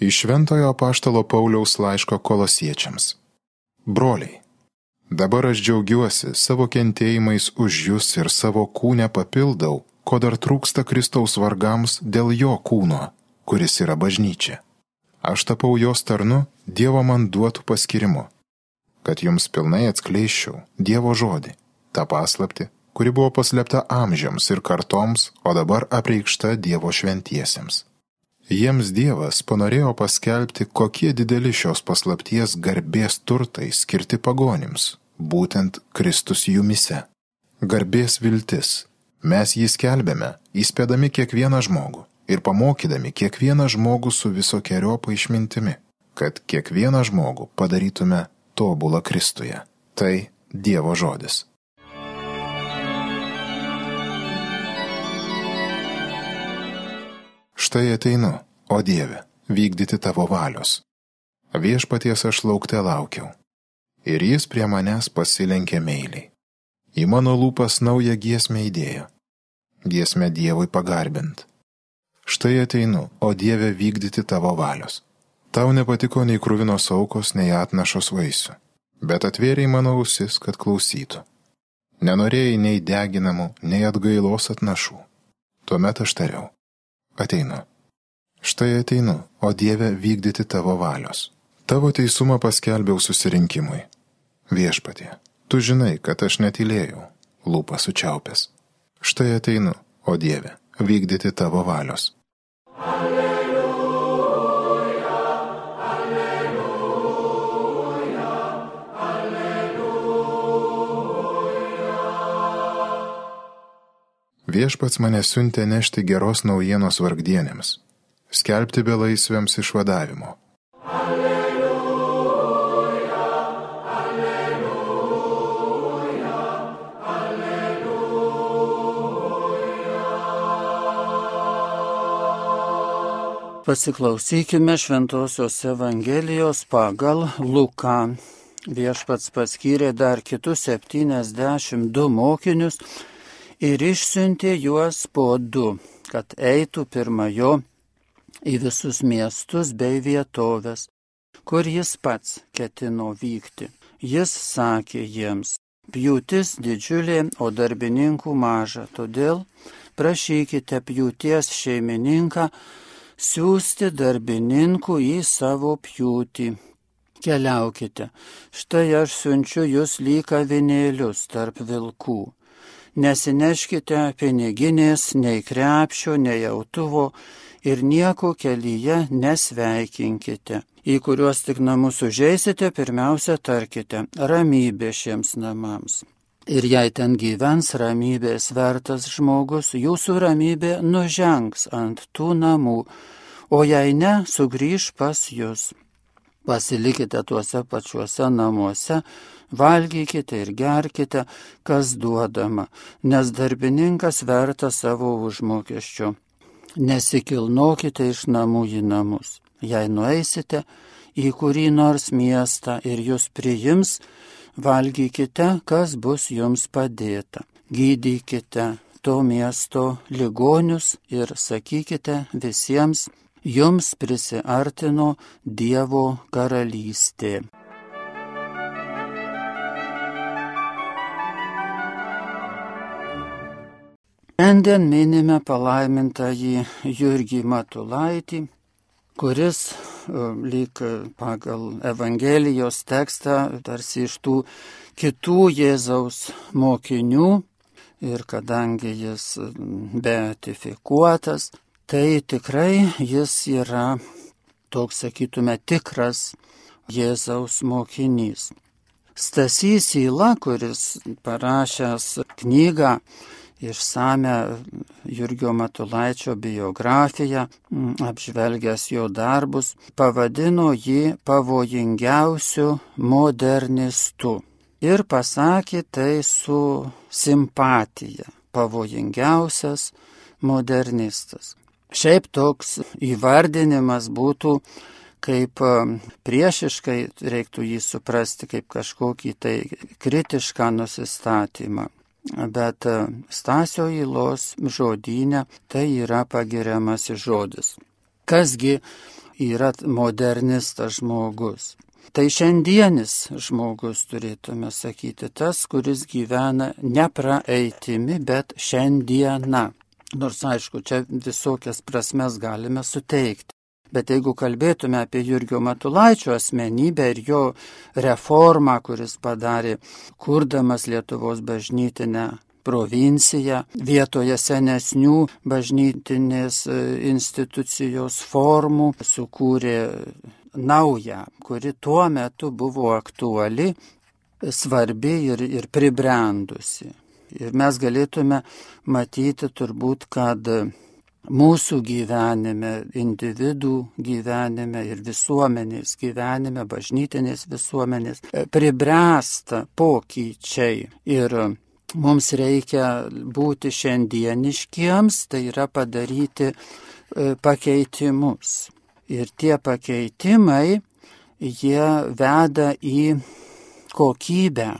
Iš Šventojo Paštalo Pauliaus laiško kolosiečiams. Broliai, dabar aš džiaugiuosi savo kentėjimais už jūs ir savo kūnę papildau, ko dar trūksta Kristaus vargams dėl jo kūno, kuris yra bažnyčia. Aš tapau jos tarnu Dievo man duotų paskirimu, kad jums pilnai atskleiščiau Dievo žodį, tą paslapti, kuri buvo paslėpta amžiams ir kartoms, o dabar apreikšta Dievo šventiesiems. Jiems Dievas panorėjo paskelbti, kokie dideli šios paslapties garbės turtai skirti pagonims, būtent Kristus jumise. Garbės viltis. Mes jį skelbėme, įspėdami kiekvieną žmogų ir pamokydami kiekvieną žmogų su visokiojopa išmintimi, kad kiekvieną žmogų padarytume tobulą Kristuje. Tai Dievo žodis. Štai ateinu, o Dieve, vykdyti tavo valios. Viešpaties aš laukte laukiau. Ir jis prie manęs pasilenkė meiliai. Į mano lūpas naują giesmę įdėjo. Giesmę Dievui pagarbint. Štai ateinu, o Dieve vykdyti tavo valios. Tau nepatiko nei krūvinos aukos, nei atnašos vaisių, bet atvėriai mano ausis, kad klausytų. Nenorėjai nei deginamų, nei atgailos atnašų. Tuomet aš tariau ateinu. Štai ateinu, o Dieve vykdyti tavo valios. Tavo teisumą paskelbiau susirinkimui. Viešpatie, tu žinai, kad aš netylėjau, lūpas sučiaupęs. Štai ateinu, o Dieve, vykdyti tavo valios. Alleluja, Viešpats mane siuntė nešti geros naujienos vargdienėms, skelbti belaisviams išvadavimo. Alleluja, alleluja, alleluja. Pasiklausykime Šventojios Evangelijos pagal Luką. Viešpats paskyrė dar kitus 72 mokinius ir išsiuntė juos po du, kad eitų pirma jo į visus miestus bei vietovės, kur jis pats ketino vykti. Jis sakė jiems, pjūtis didžiulė, o darbininkų maža, todėl prašykite pjūties šeimininką siūsti darbininkų į savo pjūtį. Keliaukite, štai aš siunčiu jūs lyg avinėlius tarp vilkų nesineškite piniginės, nei krepšio, nei autuvo ir nieko kelyje nesveikinkite. Į kuriuos tik namus užeisite, pirmiausia tarkite ramybė šiems namams. Ir jei ten gyvens ramybės vertas žmogus, jūsų ramybė nužengs ant tų namų, o jei ne, sugrįž pas jūs. Pasilikite tuose pačiuose namuose, valgykite ir gerkite, kas duodama, nes darbininkas verta savo užmokesčio. Nesikilnokite iš namų į namus. Jei nueisite į kurį nors miestą ir jūs priims, valgykite, kas bus jums padėta. Gydykite to miesto ligonius ir sakykite visiems, jums prisiartino Dievo karalystė. Šiandien minime palaimintąjį Jurgį Matulaitį, kuris e, lyg pagal Evangelijos tekstą tarsi iš tų kitų Jėzaus mokinių ir kadangi jis beatifikuotas, tai tikrai jis yra toks, sakytume, tikras Jėzaus mokinys. Stasys Įla, kuris parašęs knygą išsame Jurgio Matulaičio biografiją, apžvelgęs jo darbus, pavadino jį pavojingiausiu modernistu. Ir pasakė tai su simpatija. Pavojingiausias modernistas. Šiaip toks įvardinimas būtų kaip priešiškai reiktų jį suprasti kaip kažkokį tai kritišką nusistatymą bet e, Stasio įlos žodynė tai yra pagiriamasis žodis. Kasgi yra modernistas žmogus. Tai šiandienis žmogus turėtume sakyti, tas, kuris gyvena ne praeitimi, bet šiandieną. Nors aišku, čia visokias prasmes galime suteikti. Bet jeigu kalbėtume apie Jurgio Matulaičio asmenybę ir jo reformą, kuris padarė, kurdamas Lietuvos bažnytinę provinciją, vietoje senesnių bažnytinės e, institucijos formų, sukūrė naują, kuri tuo metu buvo aktuali, svarbi ir, ir pribrendusi. Ir mes galėtume matyti turbūt, kad mūsų gyvenime, individų gyvenime ir visuomenės gyvenime, bažnytinės visuomenės, e, pribręsta pokyčiai. Ir mums reikia būti šiandieniškiems, tai yra padaryti e, pakeitimus. Ir tie pakeitimai, jie veda į kokybę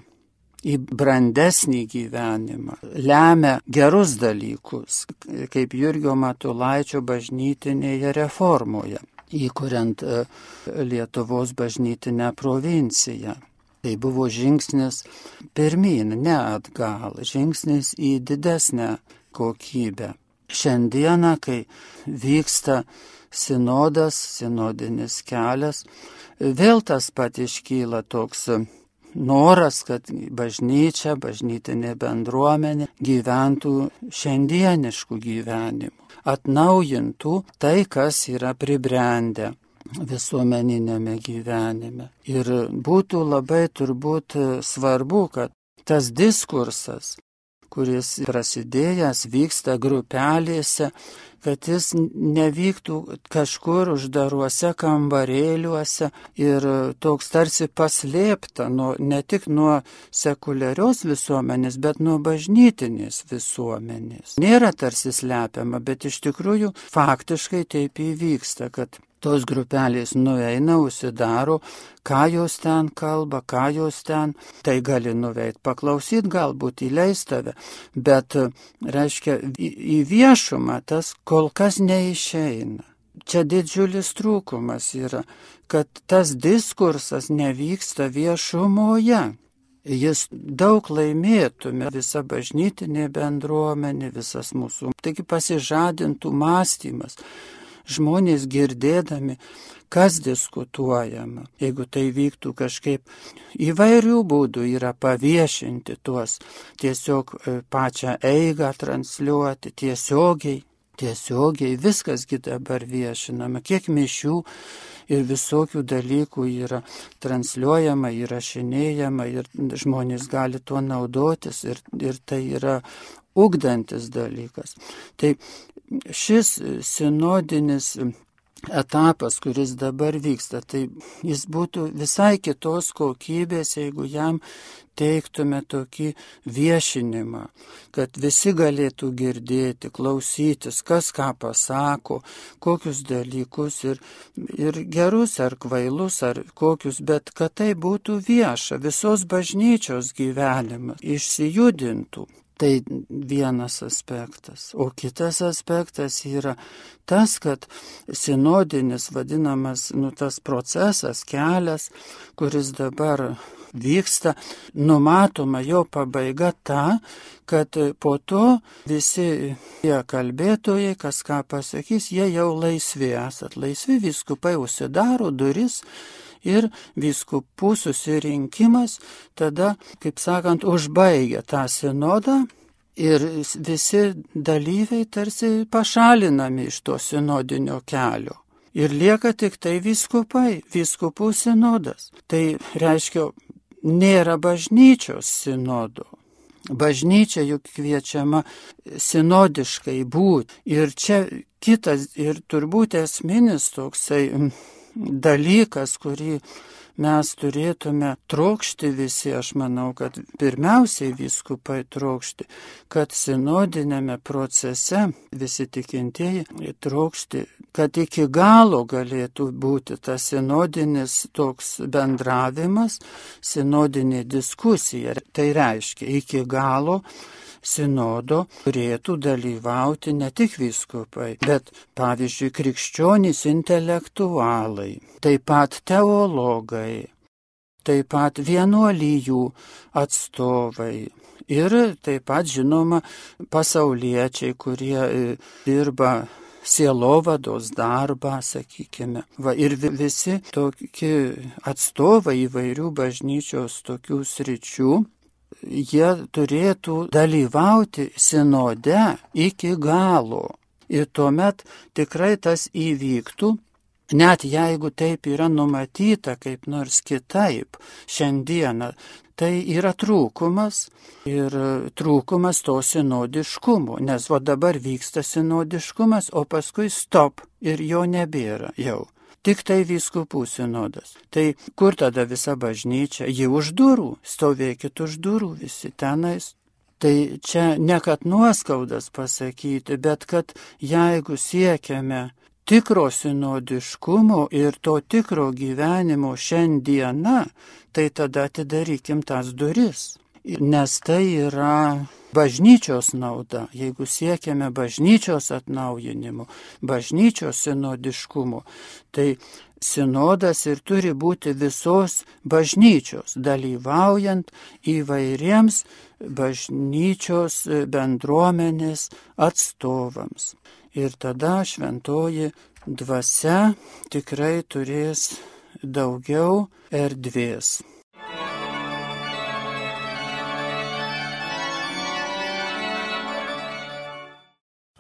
į brandesnį gyvenimą, lemia gerus dalykus, kaip Jurgio Matulaičio bažnytinėje reformoje, įkuriant e, Lietuvos bažnytinę provinciją. Tai buvo žingsnis pirmin, ne atgal, žingsnis į didesnę kokybę. Šiandieną, kai vyksta sinodas, sinodinis kelias, vėl tas pat iškyla toks noras, kad bažnyčia, bažnytinė bendruomenė gyventų šiandieniškų gyvenimų, atnaujintų tai, kas yra pribrendę visuomeninėme gyvenime. Ir būtų labai turbūt svarbu, kad tas diskursas, kuris prasidėjęs vyksta grupelėse, kad jis nevyktų kažkur uždaruose kambarėliuose ir toks tarsi paslėpta nuo, ne tik nuo sekuliarios visuomenės, bet nuo bažnytinės visuomenės. Nėra tarsi slepiama, bet iš tikrųjų faktiškai taip įvyksta, kad tos grupelės nueina, užsidaro, ką jos ten kalba, ką jos ten, tai gali nuveikti, paklausyti, galbūt įleis tave, bet, reiškia, į viešumą tas kol kas neišeina. Čia didžiulis trūkumas yra, kad tas diskursas nevyksta viešumoje. Jis daug laimėtume, visa bažnytinė bendruomenė, visas mūsų. Taigi pasižadintų mąstymas, žmonės girdėdami, kas diskutuojama. Jeigu tai vyktų kažkaip įvairių būdų yra paviešinti tuos, tiesiog e, pačią eigą transliuoti tiesiogiai, tiesiogiai, viskasgi dabar viešinama, kiek mišių ir visokių dalykų yra transliuojama, įrašinėjama ir žmonės gali tuo naudotis ir, ir tai yra ugdantis dalykas. Tai šis sinodinis etapas, kuris dabar vyksta, tai jis būtų visai kitos kokybės, jeigu jam teiktume tokį viešinimą, kad visi galėtų girdėti, klausytis, kas ką pasako, kokius dalykus ir, ir gerus ar kvailus ar kokius, bet kad tai būtų vieša, visos bažnyčios gyvenimas išsijudintų. Tai vienas aspektas. O kitas aspektas yra tas, kad sinodinis vadinamas, nu, tas procesas, kelias, kuris dabar vyksta, numatoma jo pabaiga ta, kad po to visi tie kalbėtojai, kas ką pasakys, jie jau laisvi esat. Laisvi viskupai užsidaro duris ir viskupų susirinkimas tada, kaip sakant, užbaigia tą sinodą ir visi dalyviai tarsi pašalinami iš to sinodinio kelio. Ir lieka tik tai viskupai, viskupų sinodas. Tai reiškia, nėra bažnyčios sinodo. Bažnyčia juk kviečiama sinodiškai būti. Ir čia kitas ir turbūt esminis toksai dalykas, kurį mes turėtume trokšti visi, aš manau, kad pirmiausiai viskupai trokšti, kad sinodinėme procese visi tikintieji trokšti, kad iki galo galėtų būti tas sinodinis toks bendravimas, sinodinė diskusija. Tai reiškia, iki galo sinodo turėtų dalyvauti ne tik vyskupai, bet pavyzdžiui krikščionys intelektualai, taip pat teologai, taip pat vienuolyjų atstovai. Ir taip pat, žinoma, pasauliečiai, kurie e, dirba sielovados darbą, sakykime. Va, ir visi tokie atstovai įvairių bažnyčios tokių sričių, jie turėtų dalyvauti sinode iki galo. Ir tuomet tikrai tas įvyktų, net jeigu taip yra numatyta kaip nors kitaip šiandieną, tai yra trūkumas ir trūkumas to sinodiškumo, nes o dabar vyksta sinodiškumas, o paskui stop ir jo nebėra jau. Tik tai vyskupų sinodas. Tai kur tada visa bažnyčia? Ji už durų, stovėkit už durų visi tenais. Tai čia ne kad nuoskaudas pasakyti, bet kad jeigu siekiame tikro sinodiškumo ir to tikro gyvenimo šiandieną, tai tada atidarykim tas duris. Nes tai yra bažnyčios nauda, jeigu siekiame bažnyčios atnaujinimo, bažnyčios sinodiškumo, tai sinodas ir turi būti visos bažnyčios, dalyvaujant įvairiems bažnyčios bendruomenės atstovams. Ir tada šventoji dvasia tikrai turės daugiau erdvės.